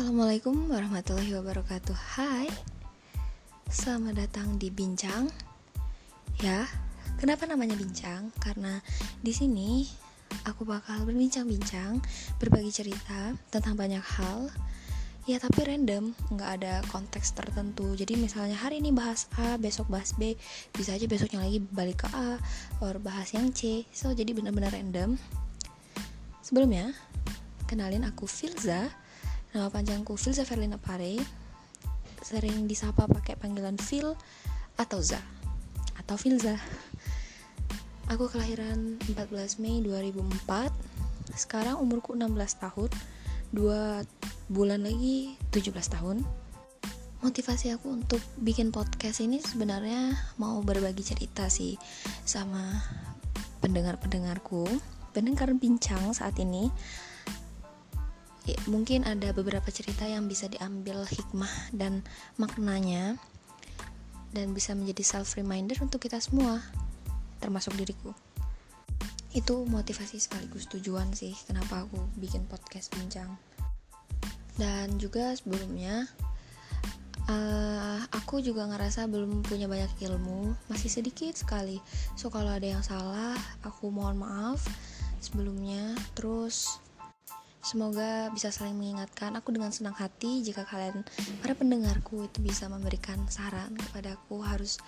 Assalamualaikum warahmatullahi wabarakatuh. Hai, selamat datang di Bincang. Ya, kenapa namanya Bincang? Karena di sini aku bakal berbincang-bincang, berbagi cerita tentang banyak hal. Ya, tapi random, nggak ada konteks tertentu. Jadi misalnya hari ini bahas A, besok bahas B, bisa aja besoknya lagi balik ke A, or bahas yang C. So, jadi benar-benar random. Sebelumnya, kenalin aku Filza Nama panjangku Filza Verlina Pare. Sering disapa pakai panggilan Phil atau Za. Atau Filza. Aku kelahiran 14 Mei 2004 Sekarang umurku 16 tahun. Dua bulan lagi 17 tahun. Motivasi aku untuk bikin podcast ini sebenarnya mau berbagi cerita sih Sama pendengar-pendengarku. Pendengar bincang saat ini ya, mungkin ada beberapa cerita yang bisa diambil hikmah dan maknanya dan bisa menjadi self reminder untuk kita semua termasuk diriku. Itu motivasi sekaligus tujuan sih kenapa aku bikin podcast bincang. Dan juga sebelumnya uh, aku juga ngerasa belum punya banyak ilmu masih sedikit sekali. So kalau ada yang salah aku mohon maaf sebelumnya. Terus Semoga bisa saling mengingatkan aku dengan senang hati jika kalian para pendengarku itu bisa memberikan saran kepada aku harus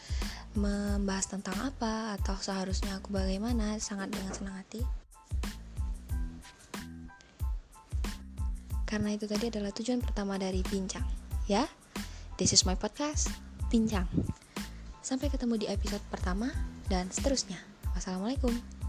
membahas tentang apa atau seharusnya aku bagaimana sangat dengan senang hati. Karena itu tadi adalah tujuan pertama dari Bincang, ya. This is my podcast, Bincang. Sampai ketemu di episode pertama dan seterusnya. Wassalamualaikum.